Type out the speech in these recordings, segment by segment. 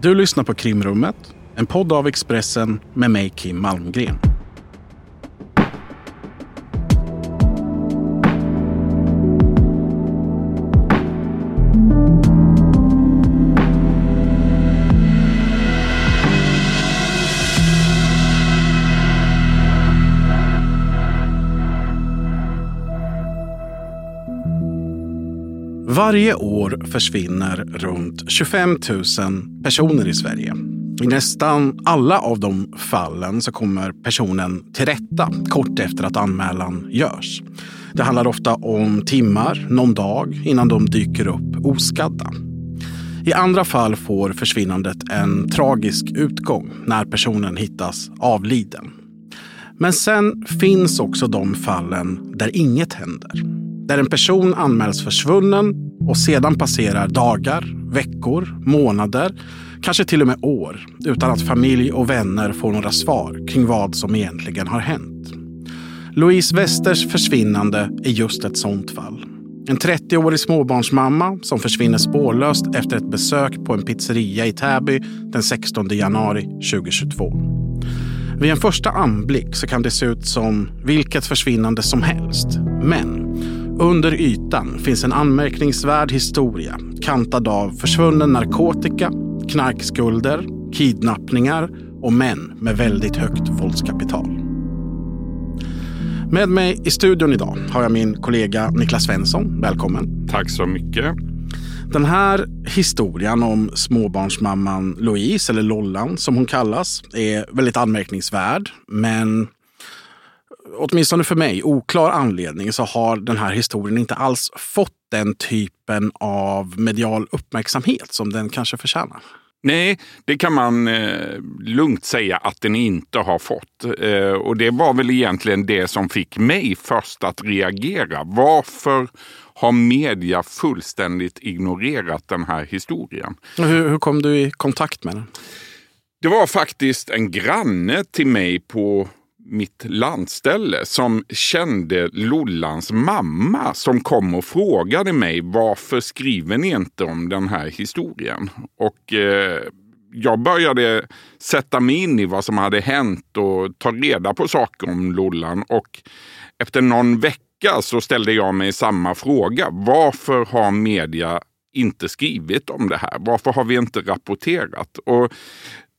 Du lyssnar på Krimrummet, en podd av Expressen med mig Kim Malmgren. Varje år försvinner runt 25 000 personer i Sverige. I nästan alla av de fallen så kommer personen till rätta kort efter att anmälan görs. Det handlar ofta om timmar, någon dag innan de dyker upp oskadda. I andra fall får försvinnandet en tragisk utgång när personen hittas avliden. Men sen finns också de fallen där inget händer där en person anmäls försvunnen och sedan passerar dagar, veckor, månader, kanske till och med år utan att familj och vänner får några svar kring vad som egentligen har hänt. Louise Westers försvinnande är just ett sånt fall. En 30-årig småbarnsmamma som försvinner spårlöst efter ett besök på en pizzeria i Täby den 16 januari 2022. Vid en första anblick så kan det se ut som vilket försvinnande som helst. Men under ytan finns en anmärkningsvärd historia kantad av försvunnen narkotika, knarkskulder, kidnappningar och män med väldigt högt våldskapital. Med mig i studion idag har jag min kollega Niklas Svensson. Välkommen. Tack så mycket. Den här historien om småbarnsmamman Louise, eller Lollan som hon kallas, är väldigt anmärkningsvärd. Men åtminstone för mig, oklar anledning så har den här historien inte alls fått den typen av medial uppmärksamhet som den kanske förtjänar. Nej, det kan man eh, lugnt säga att den inte har fått. Eh, och det var väl egentligen det som fick mig först att reagera. Varför har media fullständigt ignorerat den här historien? Hur, hur kom du i kontakt med den? Det var faktiskt en granne till mig på mitt landställe som kände Lollans mamma som kom och frågade mig varför skriver ni inte om den här historien? Och eh, jag började sätta mig in i vad som hade hänt och ta reda på saker om Lollan. Och efter någon vecka så ställde jag mig samma fråga. Varför har media inte skrivit om det här? Varför har vi inte rapporterat? Och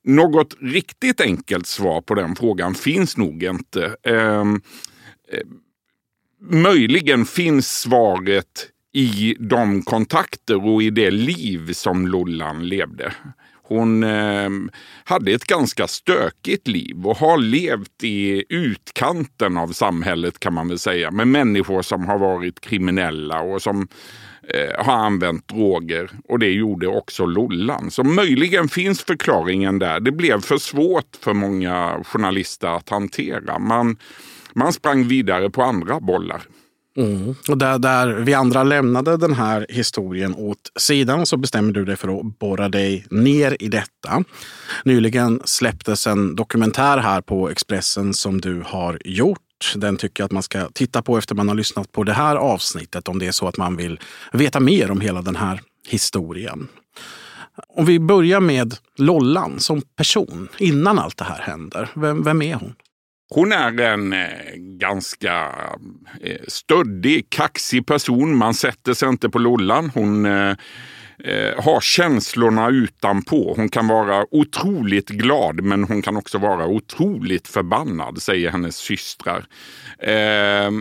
något riktigt enkelt svar på den frågan finns nog inte. Ehm, eh, möjligen finns svaret i de kontakter och i det liv som Lollan levde. Hon eh, hade ett ganska stökigt liv och har levt i utkanten av samhället kan man väl säga. Med människor som har varit kriminella och som eh, har använt droger. Och det gjorde också Lollan. Så möjligen finns förklaringen där. Det blev för svårt för många journalister att hantera. Man, man sprang vidare på andra bollar. Mm. Och där, där vi andra lämnade den här historien åt sidan så bestämmer du dig för att borra dig ner i detta. Nyligen släpptes en dokumentär här på Expressen som du har gjort. Den tycker jag att man ska titta på efter man har lyssnat på det här avsnittet om det är så att man vill veta mer om hela den här historien. Om vi börjar med Lollan som person innan allt det här händer. Vem, vem är hon? Hon är en eh, ganska eh, stöddig, kaxig person. Man sätter sig inte på lollan. Hon eh, eh, har känslorna utanpå. Hon kan vara otroligt glad men hon kan också vara otroligt förbannad, säger hennes systrar. Eh,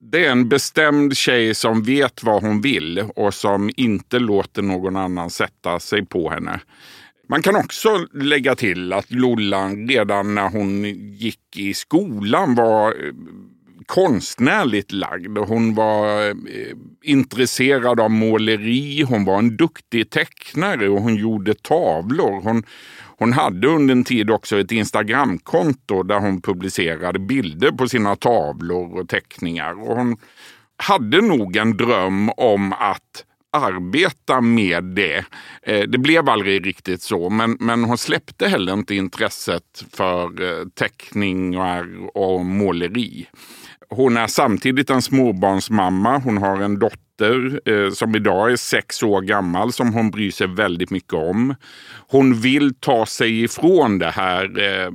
det är en bestämd tjej som vet vad hon vill och som inte låter någon annan sätta sig på henne. Man kan också lägga till att Lollan redan när hon gick i skolan var eh, konstnärligt lagd. Hon var eh, intresserad av måleri, hon var en duktig tecknare och hon gjorde tavlor. Hon, hon hade under en tid också ett Instagramkonto där hon publicerade bilder på sina tavlor och teckningar. Och hon hade nog en dröm om att arbeta med det. Eh, det blev aldrig riktigt så, men, men hon släppte heller inte intresset för eh, teckningar och måleri. Hon är samtidigt en småbarnsmamma. Hon har en dotter eh, som idag är sex år gammal som hon bryr sig väldigt mycket om. Hon vill ta sig ifrån det här eh,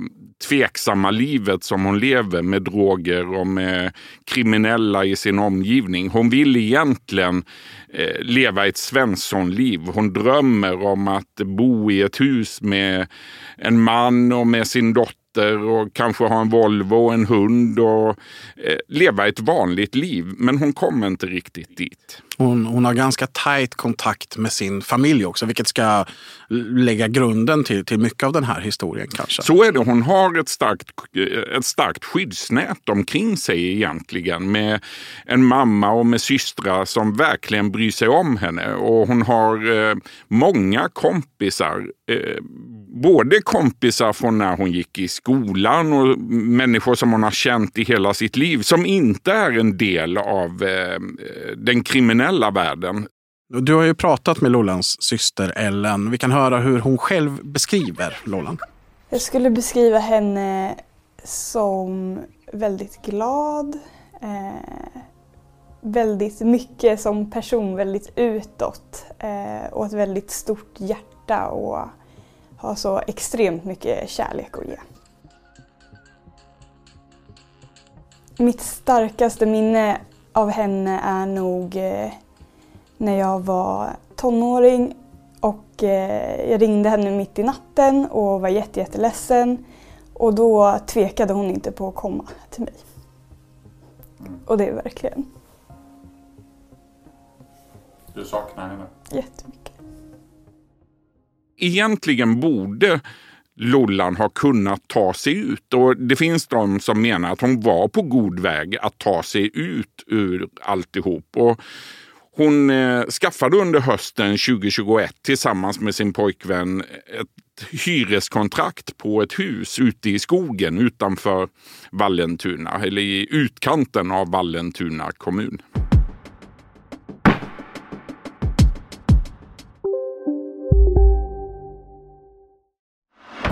tveksamma livet som hon lever med droger och med kriminella i sin omgivning. Hon vill egentligen eh, leva ett Svenssonliv. Hon drömmer om att bo i ett hus med en man och med sin dotter och kanske ha en Volvo och en hund och eh, leva ett vanligt liv. Men hon kommer inte riktigt dit. Hon, hon har ganska tajt kontakt med sin familj också, vilket ska lägga grunden till, till mycket av den här historien kanske. Så är det. Hon har ett starkt, ett starkt skyddsnät omkring sig egentligen med en mamma och med systrar som verkligen bryr sig om henne. Och hon har eh, många kompisar. Eh, både kompisar från när hon gick i skolan och människor som hon har känt i hela sitt liv som inte är en del av eh, den kriminella världen. Du har ju pratat med Lollans syster Ellen. Vi kan höra hur hon själv beskriver Lollan. Jag skulle beskriva henne som väldigt glad, eh, väldigt mycket som person, väldigt utåt eh, och ett väldigt stort hjärta och har så extremt mycket kärlek att ge. Mitt starkaste minne av henne är nog eh, när jag var tonåring och eh, jag ringde henne mitt i natten och var jättejätteledsen och då tvekade hon inte på att komma till mig. Och det är verkligen... Du saknar henne? Jättemycket. Egentligen borde Lollan har kunnat ta sig ut. Och Det finns de som menar att hon var på god väg att ta sig ut ur alltihop. Och hon eh, skaffade under hösten 2021 tillsammans med sin pojkvän ett hyreskontrakt på ett hus ute i skogen utanför Vallentuna, eller i utkanten av Vallentuna kommun.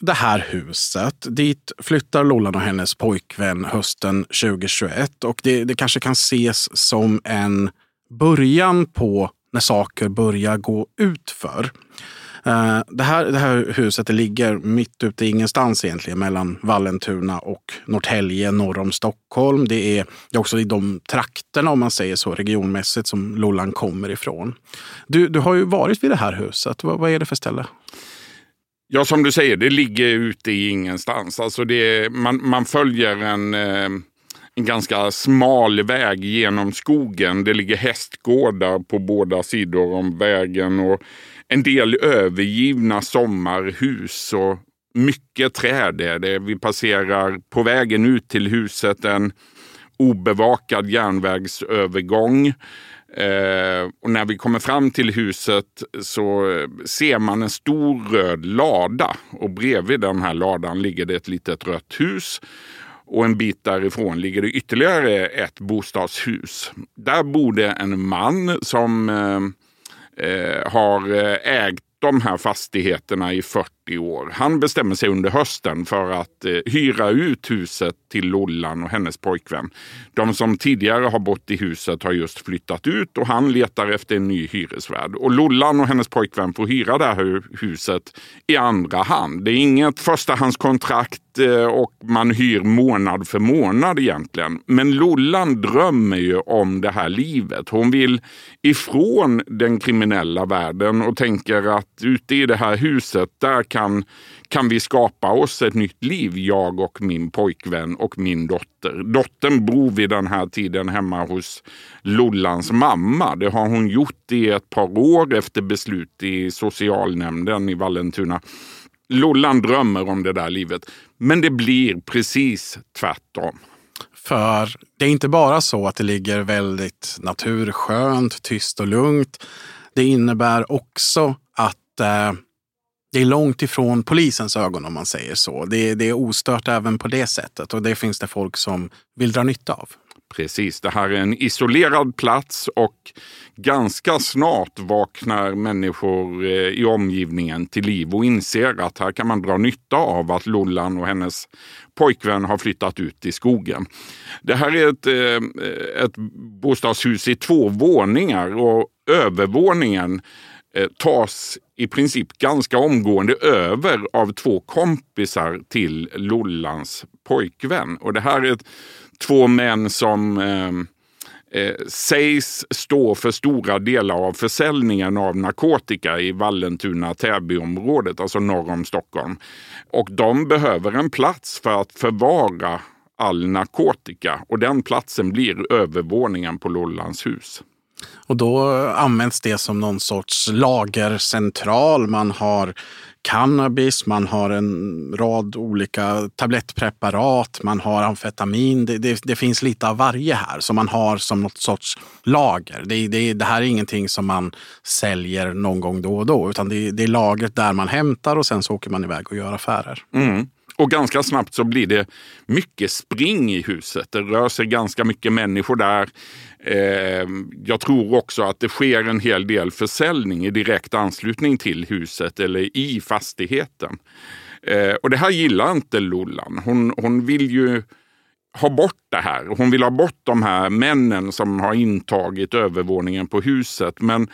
Det här huset. Dit flyttar Lollan och hennes pojkvän hösten 2021 och det, det kanske kan ses som en början på när saker börjar gå utför. Eh, det, här, det här huset det ligger mitt ute i ingenstans egentligen mellan Vallentuna och Norrtälje norr om Stockholm. Det är, det är också i de trakterna om man säger så regionmässigt som Lollan kommer ifrån. Du, du har ju varit vid det här huset. vad, vad är det för ställe? Ja, som du säger, det ligger ute i ingenstans. Alltså det, man, man följer en, eh, en ganska smal väg genom skogen. Det ligger hästgårdar på båda sidor om vägen och en del övergivna sommarhus och mycket träd är det. Vi passerar på vägen ut till huset en obevakad järnvägsövergång. Eh, och när vi kommer fram till huset så ser man en stor röd lada och bredvid den här ladan ligger det ett litet rött hus. Och en bit därifrån ligger det ytterligare ett bostadshus. Där bodde en man som eh, eh har eh, ägt de här fastigheterna i 40 år. Han bestämmer sig under hösten för att eh, hyra ut huset till Lollan och hennes pojkvän. De som tidigare har bott i huset har just flyttat ut och han letar efter en ny hyresvärd. Och Lollan och hennes pojkvän får hyra det här huset i andra hand. Det är inget förstahandskontrakt eh, och man hyr månad för månad egentligen. Men Lollan drömmer ju om det här livet. Hon vill ifrån den kriminella världen och tänker att ute i det här huset, där kan, kan vi skapa oss ett nytt liv, jag och min pojkvän och min dotter. Dottern bor vid den här tiden hemma hos Lollans mamma. Det har hon gjort i ett par år efter beslut i socialnämnden i Vallentuna. Lollan drömmer om det där livet, men det blir precis tvärtom. För det är inte bara så att det ligger väldigt naturskönt, tyst och lugnt. Det innebär också att eh, det är långt ifrån polisens ögon om man säger så. Det, det är ostört även på det sättet och det finns det folk som vill dra nytta av. Precis, det här är en isolerad plats och ganska snart vaknar människor eh, i omgivningen till liv och inser att här kan man dra nytta av att Lollan och hennes pojkvän har flyttat ut i skogen. Det här är ett, eh, ett bostadshus i två våningar och övervåningen Eh, tas i princip ganska omgående över av två kompisar till Lollans pojkvän. Och det här är ett två män som eh, eh, sägs stå för stora delar av försäljningen av narkotika i Vallentuna-Täbyområdet, alltså norr om Stockholm. Och de behöver en plats för att förvara all narkotika och den platsen blir övervåningen på Lollans hus. Och då används det som någon sorts lagercentral. Man har cannabis, man har en rad olika tablettpreparat, man har amfetamin. Det, det, det finns lite av varje här som man har som något sorts lager. Det, det, det här är ingenting som man säljer någon gång då och då, utan det, det är lagret där man hämtar och sen så åker man iväg och gör affärer. Mm. Och ganska snabbt så blir det mycket spring i huset. Det rör sig ganska mycket människor där. Eh, jag tror också att det sker en hel del försäljning i direkt anslutning till huset eller i fastigheten. Eh, och det här gillar inte Lollan. Hon, hon vill ju ha bort det här. Hon vill ha bort de här männen som har intagit övervåningen på huset. Men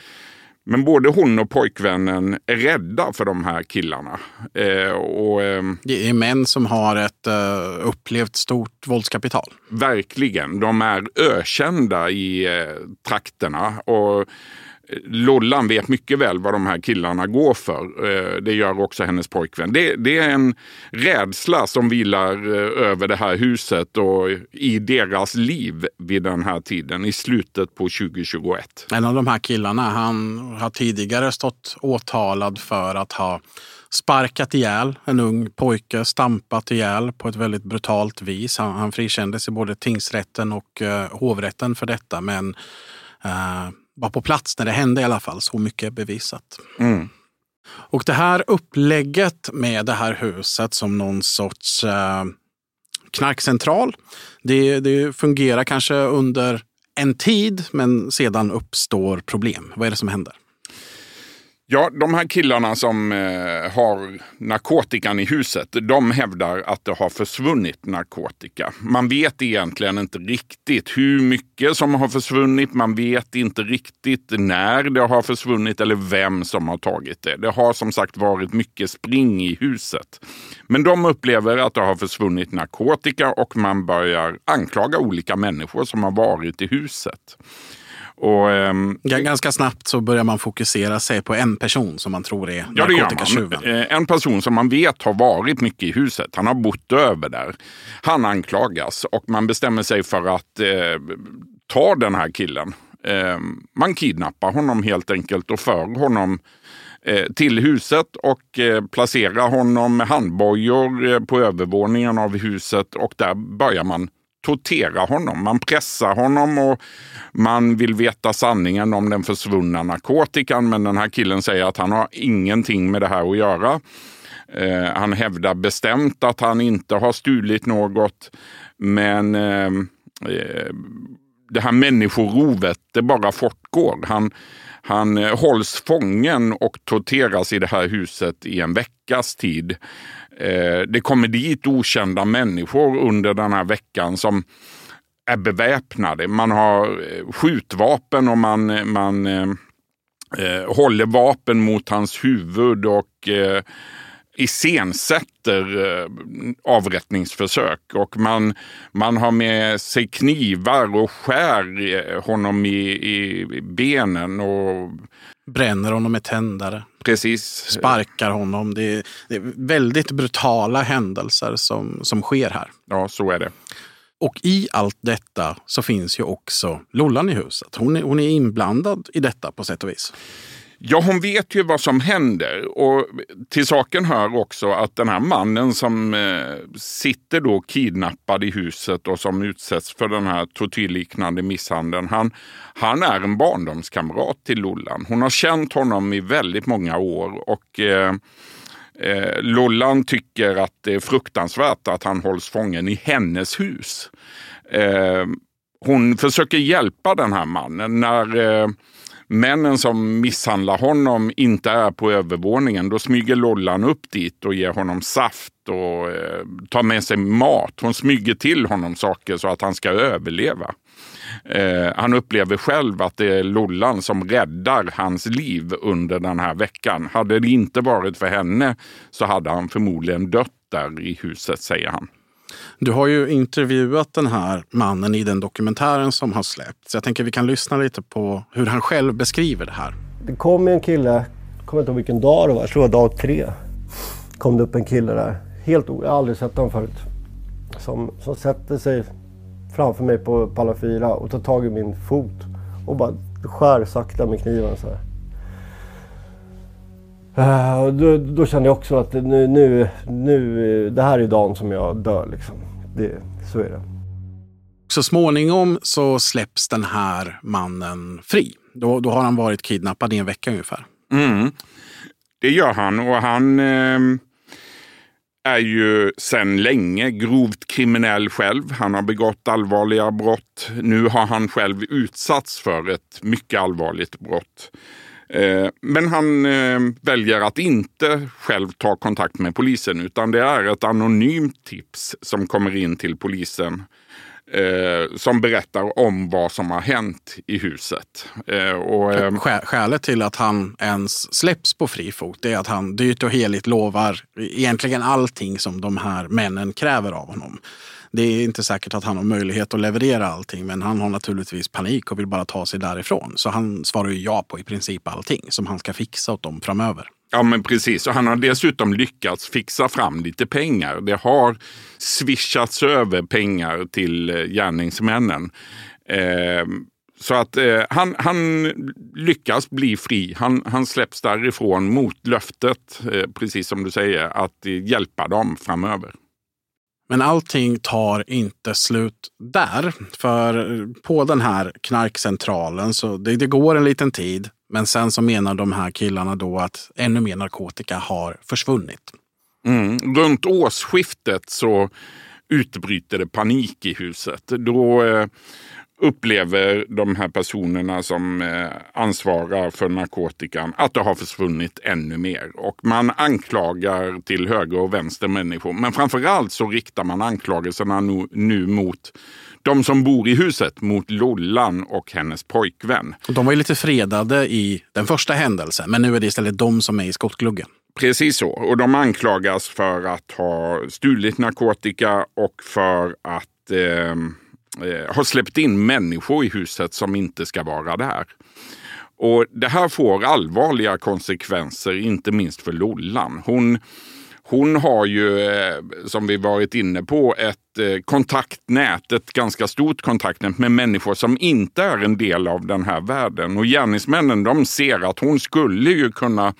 men både hon och pojkvännen är rädda för de här killarna. Eh, och, eh, det är män som har ett eh, upplevt stort våldskapital. Verkligen. De är ökända i eh, trakterna. Och Lollan vet mycket väl vad de här killarna går för. Eh, det gör också hennes pojkvän. Det, det, är en rädsla som vilar eh, över det här huset och i deras liv vid den här tiden, i slutet på 2021. En av de här killarna, han har tidigare stått åtalad för att ha sparkat ihjäl en ung pojke, stampat ihjäl på ett väldigt brutalt vis. Han, han frikändes i både tingsrätten och uh, hovrätten för detta. Men uh, var på plats när det hände i alla fall. Så mycket är bevisat. Mm. Och det här upplägget med det här huset som någon sorts eh, knarkcentral. Det, det fungerar kanske under en tid, men sedan uppstår problem. Vad är det som händer? Ja, de här killarna som eh, har narkotikan i huset, de hävdar att det har försvunnit narkotika. Man vet egentligen inte riktigt hur mycket som har försvunnit. Man vet inte riktigt när det har försvunnit eller vem som har tagit det. Det har som sagt varit mycket spring i huset. Men de upplever att det har försvunnit narkotika och man börjar anklaga olika människor som har varit i huset. Och, um, Ganska snabbt så börjar man fokusera sig på en person som man tror är ja, narkotikatjuven. Eh, en person som man vet har varit mycket i huset. Han har bott över där. Han anklagas och man bestämmer sig för att eh, ta den här killen. Eh, man kidnappar honom helt enkelt och för honom eh, till huset och eh, placerar honom med handbojor på övervåningen av huset och där börjar man tortera honom. Man pressar honom och man vill veta sanningen om den försvunna narkotikan. Men den här killen säger att han har ingenting med det här att göra. Eh, han hävdar bestämt att han inte har stulit något. Men eh, eh det här människorovet, det bara fortgår. Han, han eh, hålls fången och torteras i det här huset i en veckas tid. Eh, det kommer dit okända människor under den här veckan som är beväpnade. Man har eh, skjutvapen och man, eh, man eh, eh, håller vapen mot hans huvud och eh, iscensätter eh, avrättningsförsök. Och man, man har med sig knivar och skär eh, honom i, i benen. och Bränner honom med tändare. Precis. Sparkar honom. Det är, det är, väldigt brutala händelser som, som sker här. Ja, så är det. Och i allt detta så finns ju också Lollan i huset. Hon är, hon är inblandad i detta på sätt och vis. Ja, hon vet ju vad som händer. Och till saken hör också att den här mannen som eh, sitter då kidnappad i huset och som utsätts för den här tortyrliknande misshandeln. Han, han är en barndomskamrat till Lollan. Hon har känt honom i väldigt många år. och... Eh, Eh, Lollan tycker att det är fruktansvärt att han hålls fången i hennes hus. Eh, hon försöker hjälpa den här mannen. När eh, männen som misshandlar honom inte är på övervåningen, då smyger Lollan upp dit och ger honom saft och eh, tar med sig mat. Hon smyger till honom saker så att han ska överleva. Eh, han upplever själv att det är Lollan som räddar hans liv under den här veckan. Hade det inte varit för henne så hade han förmodligen dött där i huset, säger han. Du har ju intervjuat den här mannen i den dokumentären som har släppts. Jag tänker vi kan lyssna lite på hur han själv beskriver det här. Det kom en kille, jag kommer inte ihåg vilken dag det var, jag tror det var dag tre. Kom det upp en kille där, helt jag har aldrig sett honom förut. Som, som sätter sig framför mig på, på alla fyra och tar tag i min fot och bara skär sakta med kniven så här. Uh, då, då, kände jag också att nu, nu, nu, det här är dagen som jag dör. Liksom. Det, så är det. Så småningom så släpps den här mannen fri. Då, då har han varit kidnappad i en vecka ungefär. Mm. Det gör han och han eh, är ju sedan länge grovt kriminell själv. Han har begått allvarliga brott. Nu har han själv utsatts för ett mycket allvarligt brott. Eh, men han eh, väljer att inte själv ta kontakt med polisen utan det är ett anonymt tips som kommer in till polisen eh, som berättar om vad som har hänt i huset. Och, Skälet till att han ens släpps på fri fot är att han dyrt och heligt lovar egentligen allting som de här männen kräver av honom. Det är inte säkert att han har möjlighet att leverera allting, men han har naturligtvis panik och vill bara ta sig därifrån. Så han svarar ju ja på i princip allting som han ska fixa åt dem framöver. Ja men precis, och han har dessutom lyckats fixa fram lite pengar. Det har swishats över pengar till eh, gärningsmännen. Eh, så att eh, han, han lyckas bli fri. Han, han släpps därifrån mot löftet, eh, precis som du säger, att hjälpa dem framöver. Men allting tar inte slut där. För på den här knarkcentralen så det, det går en liten tid. Men sen så menar de här killarna då att ännu mer narkotika har försvunnit. Mm. Runt årsskiftet så utbryter det panik i huset. Då eh, upplever de här personerna som eh, ansvarar för narkotikan att det har försvunnit ännu mer. Och man anklagar till höger och vänster människor. Men framförallt så riktar man anklagelserna nu, nu mot de som bor i huset mot Lollan och hennes pojkvän. De var ju lite fredade i den första händelsen, men nu är det istället de som är i skottgluggen. Precis så. Och de anklagas för att ha stulit narkotika och för att eh, eh, har släppt in människor i huset som inte ska vara där. Och Det här får allvarliga konsekvenser, inte minst för Lollan. Hon, hon har ju, eh, som vi varit inne på, ett eh, kontaktnät, ett ganska stort kontaktnät med människor som inte är en del av den här världen. Och gärningsmännen de ser att hon skulle ju kunna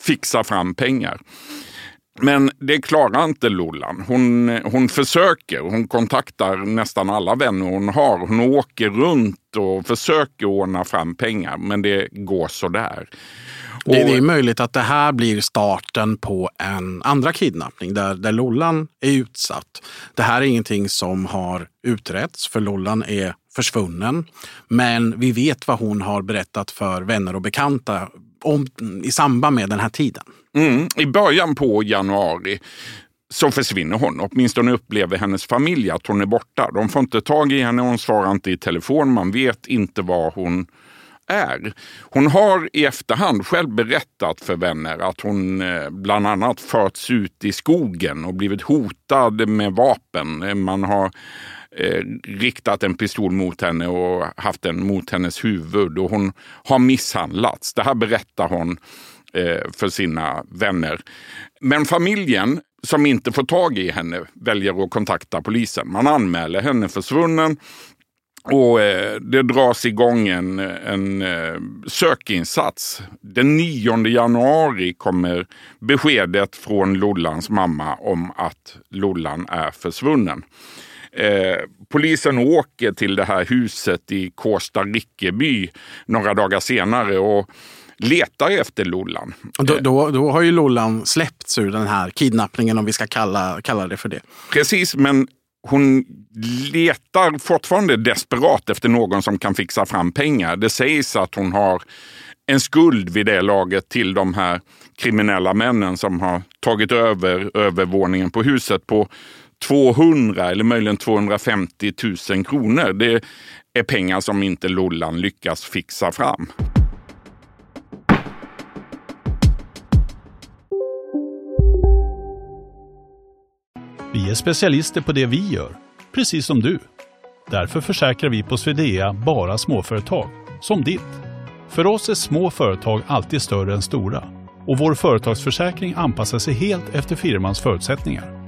fixa fram pengar. Men det klarar inte Lollan. Hon, hon försöker. Hon kontaktar nästan alla vänner hon har. Hon åker runt och försöker ordna fram pengar, men det går sådär. Det, det är möjligt att det här blir starten på en andra kidnappning där, där Lollan är utsatt. Det här är ingenting som har utretts för Lollan är försvunnen. Men vi vet vad hon har berättat för vänner och bekanta om, i samband med den här tiden. Mm, I början på januari så försvinner hon. Åtminstone upplever hennes familj att hon är borta. De får inte tag i henne, hon svarar inte i telefon, man vet inte var hon är. Hon har i efterhand själv berättat för vänner att hon eh, bland annat förts ut i skogen och blivit hotad med vapen. Man har eh, riktat en pistol mot henne och haft den mot hennes huvud och hon har misshandlats. Det här berättar hon eh, för sina vänner. Men familjen som inte får tag i henne väljer att kontakta polisen. Man anmäler henne försvunnen Och eh, det dras igång en, en eh, sökinsats. Den 9 januari kommer beskedet från Lollans mamma om att Lollan är försvunnen. Eh, polisen åker till det här huset i Kåsta Rickeby några dagar senare och letar efter Lollan. Då, då, då, har ju Lollan släppts ur den här kidnappningen om vi ska kalla, kalla det för det. Precis, men hon letar fortfarande desperat efter någon som kan fixa fram pengar. Det sägs att hon har en skuld vid det laget till de här kriminella männen som har tagit över övervåningen på huset på 200 eller möjligen 250 000 kronor. Det är pengar som inte Lollan lyckas fixa fram. Vi är specialister på det vi gör, precis som du. Därför försäkrar vi på Swedea bara småföretag, som ditt. För oss är små företag alltid större än stora och vår företagsförsäkring anpassar sig helt efter firmans förutsättningar.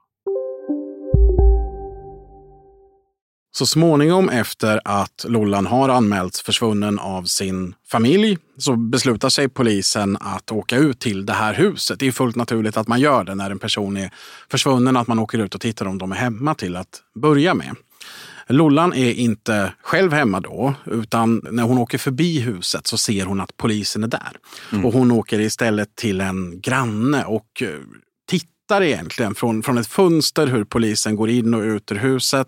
Så småningom efter att Lollan har anmälts försvunnen av sin familj så beslutar sig polisen att åka ut till det här huset. Det är fullt naturligt att man gör det när en person är försvunnen, att man åker ut och tittar om de är hemma till att börja med. Lollan är inte själv hemma då, utan när hon åker förbi huset så ser hon att polisen är där. Mm. Och hon åker istället till en granne och eh, tittar egentligen från, från ett fönster hur polisen går in och ut ur huset.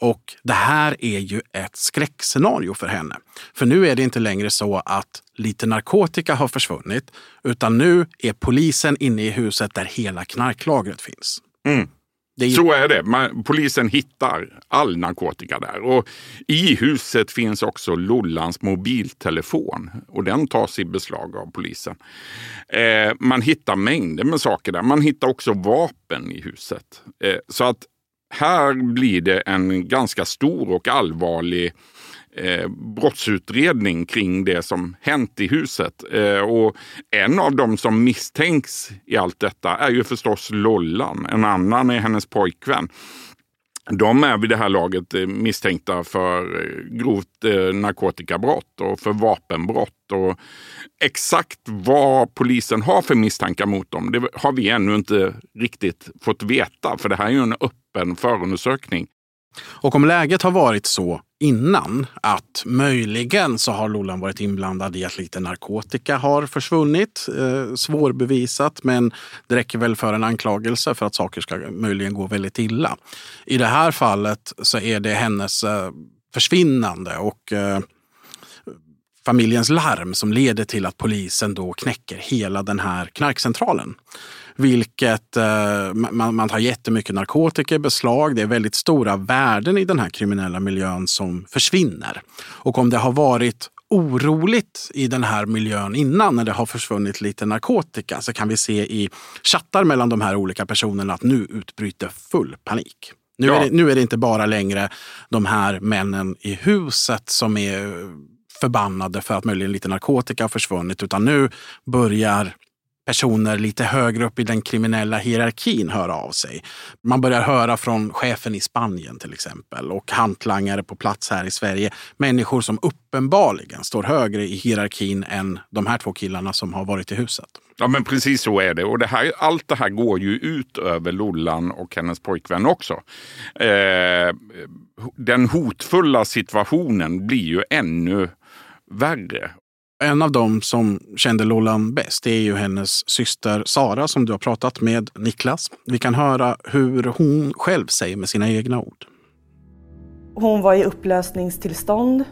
Och det här är ju ett skräckscenario för henne. För nu är det inte längre så att lite narkotika har försvunnit, utan nu är polisen inne i huset där hela knarklagret finns. Mm. Är... Så är det. Man, polisen hittar all narkotika där. Och I huset finns också Lollans mobiltelefon och den tas i beslag av polisen. Eh, man hittar mängder med saker där. Man hittar också vapen i huset. Eh, så att här blir det en ganska stor och allvarlig eh, brottsutredning kring det som hänt i huset. Eh, och en av dem som misstänks i allt detta är ju förstås Lollan. En annan är hennes pojkvän. De är vid det här laget eh, misstänkta för eh, grovt eh, narkotikabrott och för vapenbrott. Och exakt vad polisen har för misstankar mot dem, det har vi ännu inte riktigt fått veta. För det här är ju en öppen förundersökning. Och om läget har varit så innan att möjligen så har Lollan varit inblandad i att lite narkotika har försvunnit. Eh, svårbevisat, men det räcker väl för en anklagelse för att saker ska möjligen gå väldigt illa. I det här fallet så är det hennes eh, försvinnande och eh, familjens larm som leder till att polisen då knäcker hela den här knarkcentralen. Vilket eh, man, man tar jättemycket narkotika i beslag. Det är väldigt stora värden i den här kriminella miljön som försvinner. Och om det har varit oroligt i den här miljön innan när det har försvunnit lite narkotika så kan vi se i chattar mellan de här olika personerna att nu utbryter full panik. Nu, ja. är det, nu är det inte bara längre de här männen i huset som är förbannade för att möjligen lite narkotika har försvunnit utan nu börjar personer lite högre upp i den kriminella hierarkin höra av sig. Man börjar höra från chefen i Spanien till exempel och hantlangare på plats här i Sverige. Människor som uppenbarligen står högre i hierarkin än de här två killarna som har varit i huset. Ja men precis så är det. Och det här, allt det här går ju ut över Lollan och hennes pojkvän också. Eh, den hotfulla situationen blir ju ännu värre. En av dem som kände Lollan bäst är ju hennes syster Sara som du har pratat med, Niklas. Vi kan höra hur hon själv säger med sina egna ord. Hon var i upplösningstillstånd,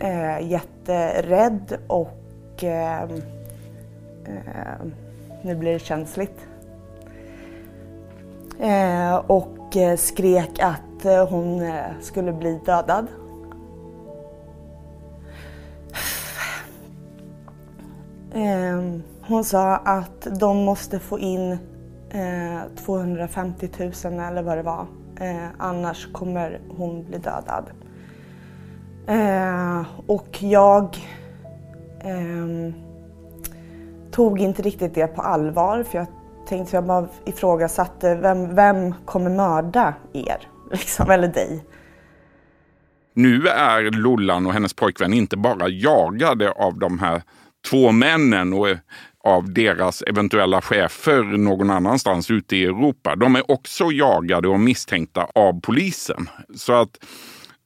eh, jätterädd och eh, eh, nu blir det känsligt. Eh, och eh, skrek att eh, hon eh, skulle bli dödad. Ehm, hon sa att de måste få in eh, 250 000 eller vad det var. Eh, annars kommer hon bli dödad. Eh, och jag ehm, tog inte riktigt det på allvar för jag tänkte, jag bara ifrågasatte, vem, vem kommer mörda er? Liksom, eller dig? Nu är Lollan och hennes pojkvän inte bara jagade av de här två männen och eh, av deras eventuella chefer någon annanstans ute i Europa. De är också jagade och misstänkta av polisen. Så att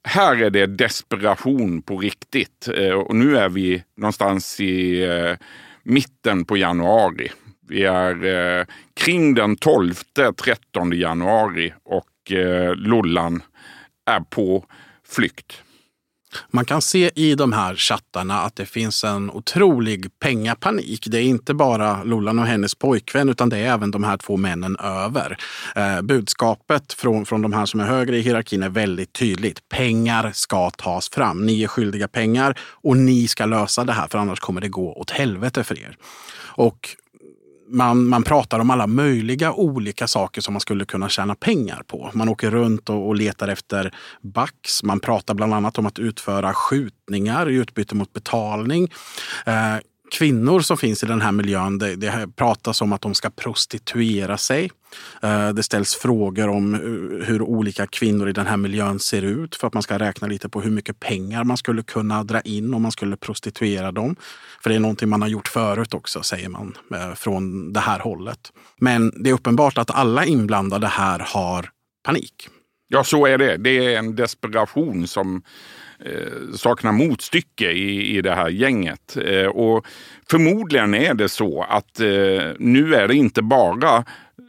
här är det desperation på riktigt. Eh, och nu är vi någonstans i eh, mitten på januari. Vi är kring den 12-13 januari och Lollan är på flykt. Man kan se i de här chattarna att det finns en otrolig pengapanik. Det är inte bara Lollan och hennes pojkvän utan det är även de här två männen över. Eh, budskapet från, från de här som är högre i hierarkin är väldigt tydligt. Pengar ska tas fram. Ni är skyldiga pengar och ni ska lösa det här för annars kommer det gå åt helvete för er. Och man, man pratar om alla möjliga olika saker som man skulle kunna tjäna pengar på. Man åker runt och, och letar efter backs. Man pratar bland annat om att utföra skjutningar i utbyte mot betalning. Eh, kvinnor som finns i den här miljön, det, det pratas om att de ska prostituera sig. Eh, det ställs frågor om eh, hur olika kvinnor i den här miljön ser ut för att man ska räkna lite på hur mycket pengar man skulle kunna dra in om man skulle prostituera dem. För det är någonting man har gjort förut också, säger man, eh, från det här hållet. Men det är uppenbart att alla inblandade här har panik. Ja, så är det. Det är en desperation som eh, saknar motstycke i, i det här gänget. Eh, och förmodligen är det så att eh, nu är det inte bara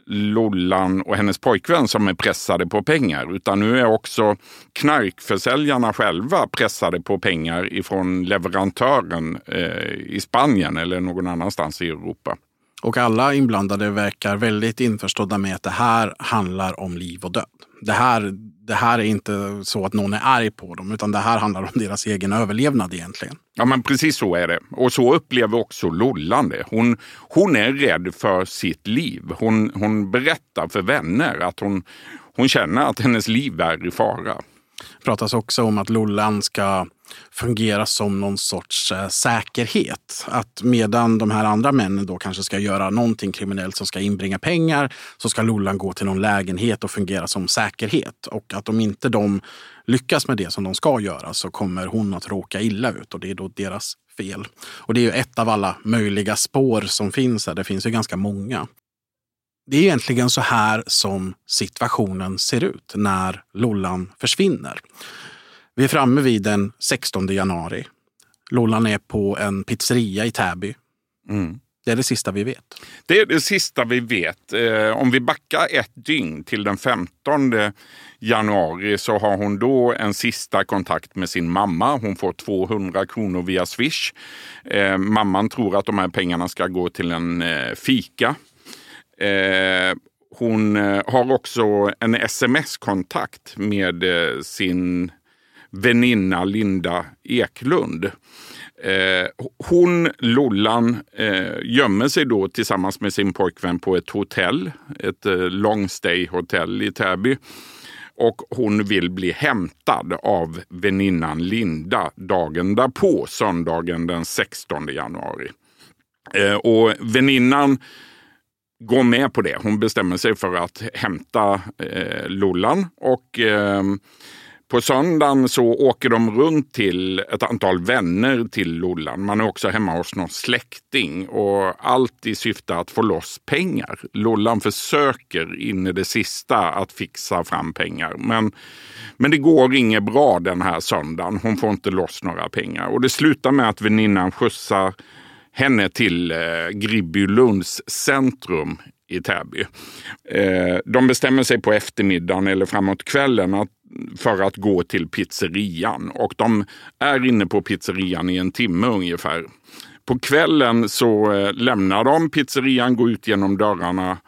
Lollan och hennes pojkvän som är pressade på pengar. Utan nu är också knarkförsäljarna själva pressade på pengar ifrån leverantören eh, i Spanien eller någon annanstans i Europa. Och alla inblandade verkar väldigt införstådda med att det här handlar om liv och död. Det här, det här är inte så att någon är arg på dem, utan det här handlar om deras egen överlevnad egentligen. Ja, men precis så är det. Och så upplever också Lollan det. Hon, hon är rädd för sitt liv. Hon, hon berättar för vänner att hon, hon känner att hennes liv är i fara. Det pratas också om att Lollan ska fungera som någon sorts eh, säkerhet. Att medan de här andra männen då kanske ska göra någonting kriminellt som ska inbringa pengar så ska Lollan gå till någon lägenhet och fungera som säkerhet. Och att om inte de lyckas med det som de ska göra så kommer hon att råka illa ut och det är då deras fel. Och det är ju ett av alla möjliga spår som finns här. Det finns ju ganska många. Det är egentligen så här som situationen ser ut när Lollan försvinner. Vi är framme vid den 16 januari. Lollan är på en pizzeria i Täby. Mm. Det är det sista vi vet. Det är det sista vi vet. Eh, om vi backar ett dygn till den 15 januari så har hon då en sista kontakt med sin mamma. Hon får 200 kronor via Swish. Eh, mamman tror att de här pengarna ska gå till en eh, fika. hon har också en sms-kontakt med sin väninna Linda Eklund. Eh, hon, Lollan, eh, gömmer sig då tillsammans med sin pojkvän på ett hotell, ett eh, long stay hotell i Täby. Och hon vill bli hämtad av väninnan Linda dagen därpå, söndagen den 16 januari. Eh, och väninnan går med på det. Hon bestämmer sig för att hämta eh, Lollan och eh, på söndagen så åker de runt till ett antal vänner till Lollan. Man är också hemma hos någon släkting och allt i syfte att få loss pengar. Lollan försöker in i det sista att fixa fram pengar. Men, men det går inget bra den här söndagen. Hon får inte loss några pengar. Och det slutar med att väninnan skjutsar henne till eh, Gribbylunds centrum i Täby. Eh, de bestämmer sig på eftermiddagen eller framåt kvällen att för att gå till pizzerian och de är inne på pizzerian i en timme ungefär. På kvällen så eh, lämnar de pizzerian, går ut genom dörrarna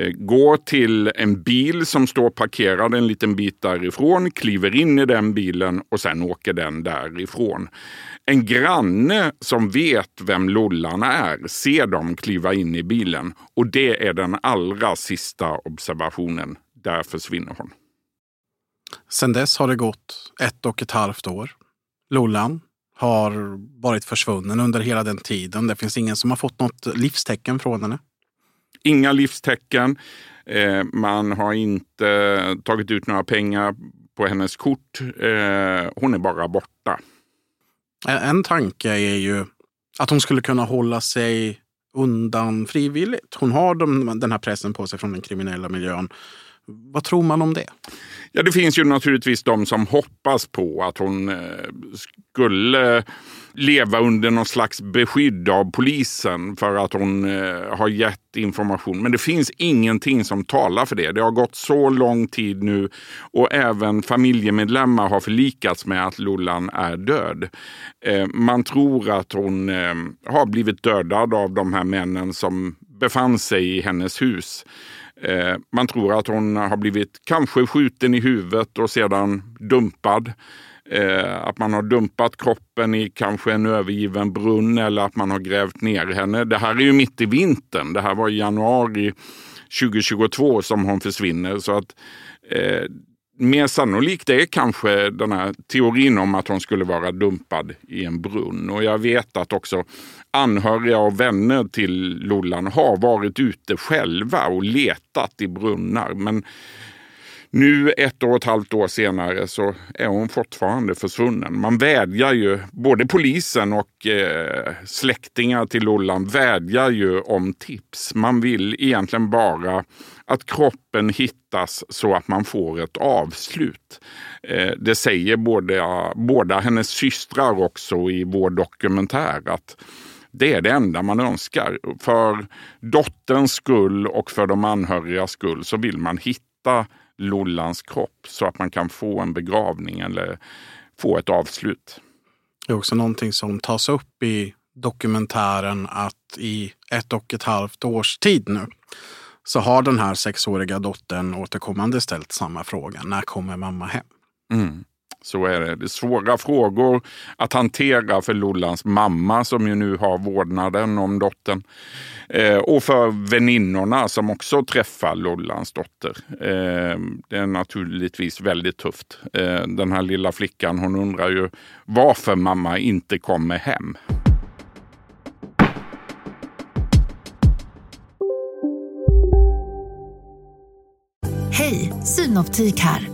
eh, går till en bil som står parkerad en liten bit därifrån, kliver in i den bilen och sen åker den därifrån. En granne som vet vem Lollan är ser dem kliva in i bilen och det är den allra sista observationen. Där försvinner hon. Sen dess har det gått ett och ett halvt år. Lollan har varit försvunnen under hela den tiden. Det finns ingen som har fått något livstecken från henne. Inga livstecken. Eh, man har inte tagit ut några pengar på hennes kort. Eh, hon är bara borta. En tanke är ju att hon skulle kunna hålla sig undan frivilligt. Hon har den här pressen på sig från den kriminella miljön. Vad tror man om det? Ja, det finns ju naturligtvis de som hoppas på att hon eh, skulle leva under någon slags beskydd av polisen för att hon eh, har gett information. Men det finns ingenting som talar för det. Det har gått så lång tid nu och även familjemedlemmar har förlikats med att Lullan är död. Eh, man tror att hon har blivit dödad av de här männen som befann sig i hennes hus. Eh, man tror att hon har blivit kanske skjuten i huvudet och sedan dumpad. Eh, att man har dumpat kroppen i kanske en övergiven brunn eller att man har grävt ner henne. Det här är ju mitt i vintern. Det här var i januari 2022 som hon försvinner. Så att eh, mer sannolikt är kanske den här teorin om att hon skulle vara dumpad i en brunn. Och jag vet att också anhöriga och vänner till Lollan har varit ute själva och letat i brunnar. Men nu ett och ett halvt år senare så är hon fortfarande försvunnen. Man vädjar ju, både polisen och eh, släktingar till Lollan vädjar ju om tips. Man vill egentligen bara att kroppen hittas så att man får ett avslut. Eh, det säger båda, båda hennes systrar också i vår dokumentär. att det är det enda man önskar. För dotterns skull och för de anhörigas skull så vill man hitta Lollans kropp så att man kan få en begravning eller få ett avslut. Det är också någonting som tas upp i dokumentären att i ett och ett halvt års tid nu så har den här sexåriga dottern återkommande ställt samma fråga. När kommer mamma hem? Mm. Så är det. Det är svåra frågor att hantera för Lollans mamma som ju nu har vårdnaden om dottern. Eh, och för väninnorna som också träffar Lollans dotter. Eh, det är naturligtvis väldigt tufft. Eh, den här lilla flickan hon undrar ju varför mamma inte kommer hem. Hej, Synoptik här.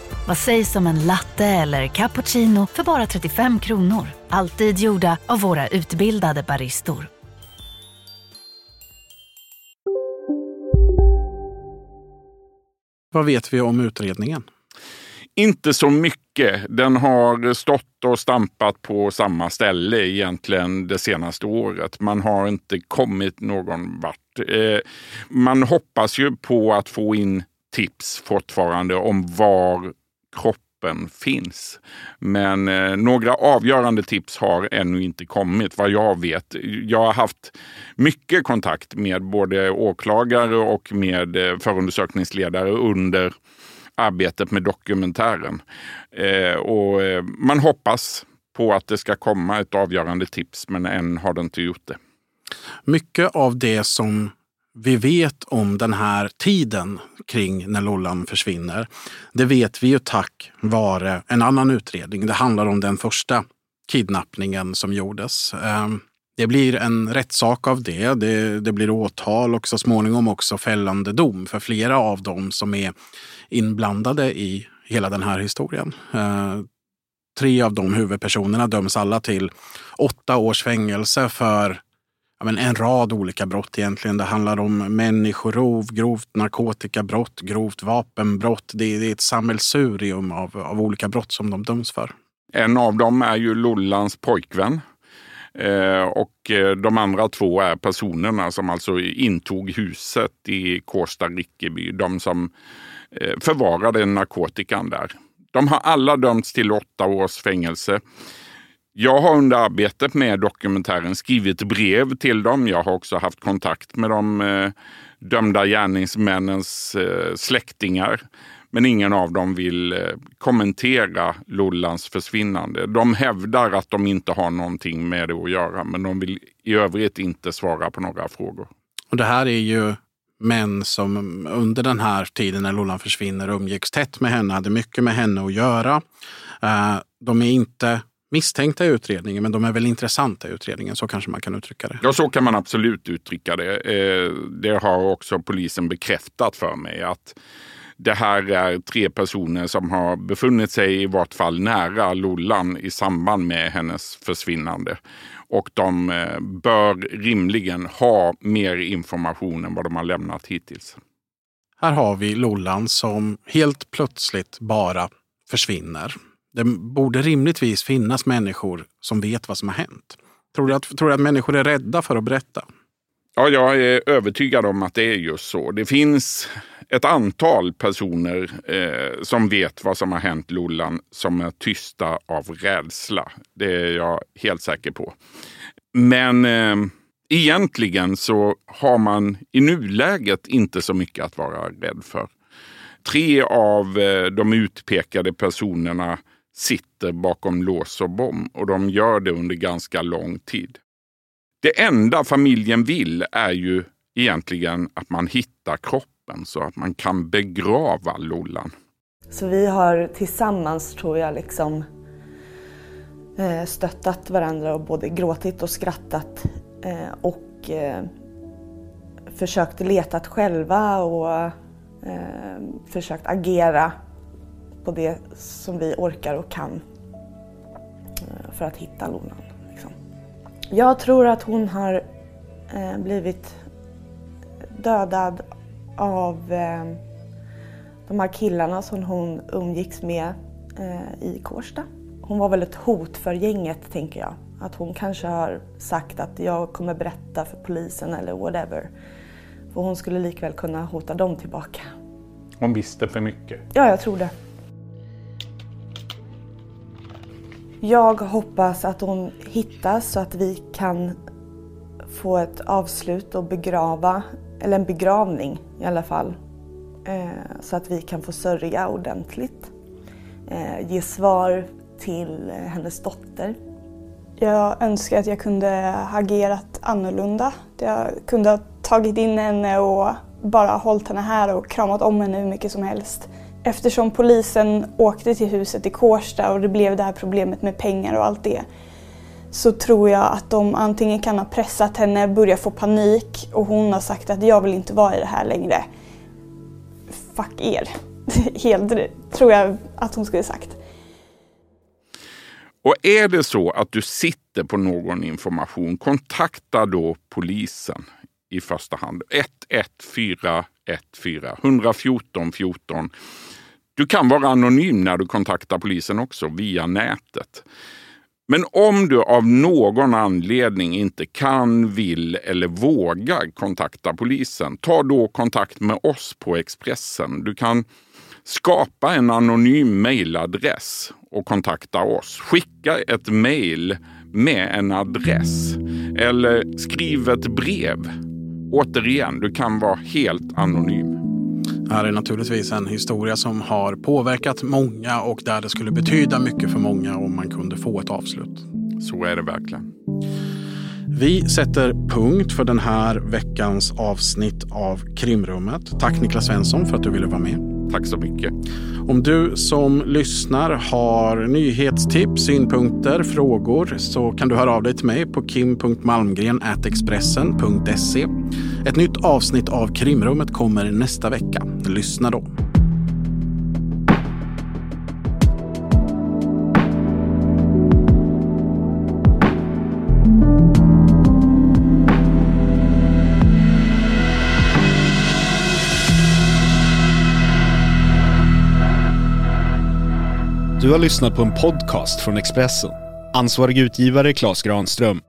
Vad sägs om en latte eller cappuccino för bara 35 kronor? Alltid gjorda av våra utbildade baristor. Vad vet vi om utredningen? Inte så mycket. Den har stått och stampat på samma ställe egentligen det senaste året. Man har inte kommit någon vart. Eh, man hoppas ju på att få in tips fortfarande om var kroppen finns. Men eh, några avgörande tips har ännu inte kommit vad jag vet. Jag har haft mycket kontakt med både åklagare och med eh, förundersökningsledare under arbetet med dokumentären. Eh, och eh, man hoppas på att det ska komma ett avgörande tips men än har det inte gjort det. Mycket av det som vi vet om den här tiden kring när Lollan försvinner, det vet vi ju tack vare en annan utredning. Det handlar om den första kidnappningen som gjordes. Ehm, det blir en rättssak av det. det. Det blir åtal och så småningom också fällande dom för flera av dem som är inblandade i hela den här historien. Ehm, tre av de huvudpersonerna döms alla till åtta års fängelse för ja, men en rad olika brott egentligen. Det handlar om människorov, grovt narkotikabrott, grovt vapenbrott. Det är, det är ett sammelsurium av, av olika brott som de döms för. En av dem är ju Lollans pojkvän. Eh, och eh, de andra två är personerna som alltså intog huset i Kårsta Rickeby. De som eh, förvarade narkotikan där. De har alla dömts till åtta års fängelse. Jag har under arbetet med dokumentären skrivit brev till dem. Jag har också haft kontakt med de eh, dömda gärningsmännens eh, släktingar. Men ingen av dem vill eh, kommentera Lollans försvinnande. De hävdar att de inte har någonting med det att göra, men de vill i övrigt inte svara på några frågor. Och det här är ju män som under den här tiden när Lollan försvinner umgicks tätt med henne, hade mycket med henne att göra. Eh, de är inte misstänkta i utredningen, men de är väl intressanta i utredningen. Så kanske man kan uttrycka det. Ja, så kan man absolut uttrycka det. Eh, det har också polisen bekräftat för mig att det här är tre personer som har befunnit sig i vart fall nära Lollan i samband med hennes försvinnande. Och de eh, bör rimligen ha mer information än vad de har lämnat hittills. Här har vi Lollan som helt plötsligt bara försvinner. Det borde rimligtvis finnas människor som vet vad som har hänt. Tror du att, tror du att människor är rädda för att berätta? Ja, jag är övertygad om att det är just så. Det finns ett antal personer eh, som vet vad som har hänt Lollan som är tysta av rädsla. Det är jag helt säker på. Men eh, egentligen så har man i nuläget inte så mycket att vara rädd för. Tre av eh, de utpekade personerna sitter bakom lås och bom och de gör det under ganska lång tid. Det enda familjen vill är ju egentligen att man hittar kroppen så att man kan begrava Lollan. Så vi har tillsammans, tror jag, liksom eh, stöttat varandra och både gråtit och skrattat eh, och eh, försökt leta själva och försökt agera på det som vi orkar och kan för att hitta Lollan. Jag tror att hon har eh, blivit dödad av eh, de här killarna som hon umgicks med eh, i Kårsta. Hon var väl ett hot för gänget, tänker jag. Att hon kanske har sagt att jag kommer berätta för polisen eller whatever. För hon skulle likväl kunna hota dem tillbaka. Hon visste för mycket? Ja, jag tror det. Jag hoppas att hon hittas så att vi kan få ett avslut och begrava, eller en begravning i alla fall. Eh, så att vi kan få sörja ordentligt. Eh, ge svar till hennes dotter. Jag önskar att jag kunde ha agerat annorlunda. Jag kunde ha tagit in henne och bara hållit henne här och kramat om henne hur mycket som helst. Eftersom polisen åkte till huset i Kårsta och det blev det här problemet med pengar och allt det så tror jag att de antingen kan ha pressat henne, börjat få panik och hon har sagt att jag vill inte vara i det här längre. Fuck er. Helt tror jag att hon skulle sagt. Och är det så att du sitter på någon information, kontakta då polisen i första hand. 114 114 14 du kan vara anonym när du kontaktar polisen också, via nätet. Men om du av någon anledning inte kan, vill eller vågar kontakta polisen, ta då kontakt med oss på Expressen. Du kan skapa en anonym mejladress och kontakta oss. Skicka ett mejl med en adress eller skriv ett brev. Återigen, du kan vara helt anonym. Det här är naturligtvis en historia som har påverkat många och där det skulle betyda mycket för många om man kunde få ett avslut. Så är det verkligen. Vi sätter punkt för den här veckans avsnitt av Krimrummet. Tack Niklas Svensson för att du ville vara med. Tack så mycket. Om du som lyssnar har nyhetstips, synpunkter, frågor så kan du höra av dig till mig på kim.malmgren.expressen.se. Ett nytt avsnitt av Krimrummet kommer nästa vecka. Lyssna då. Du har lyssnat på en podcast från Expressen. Ansvarig utgivare Klas Granström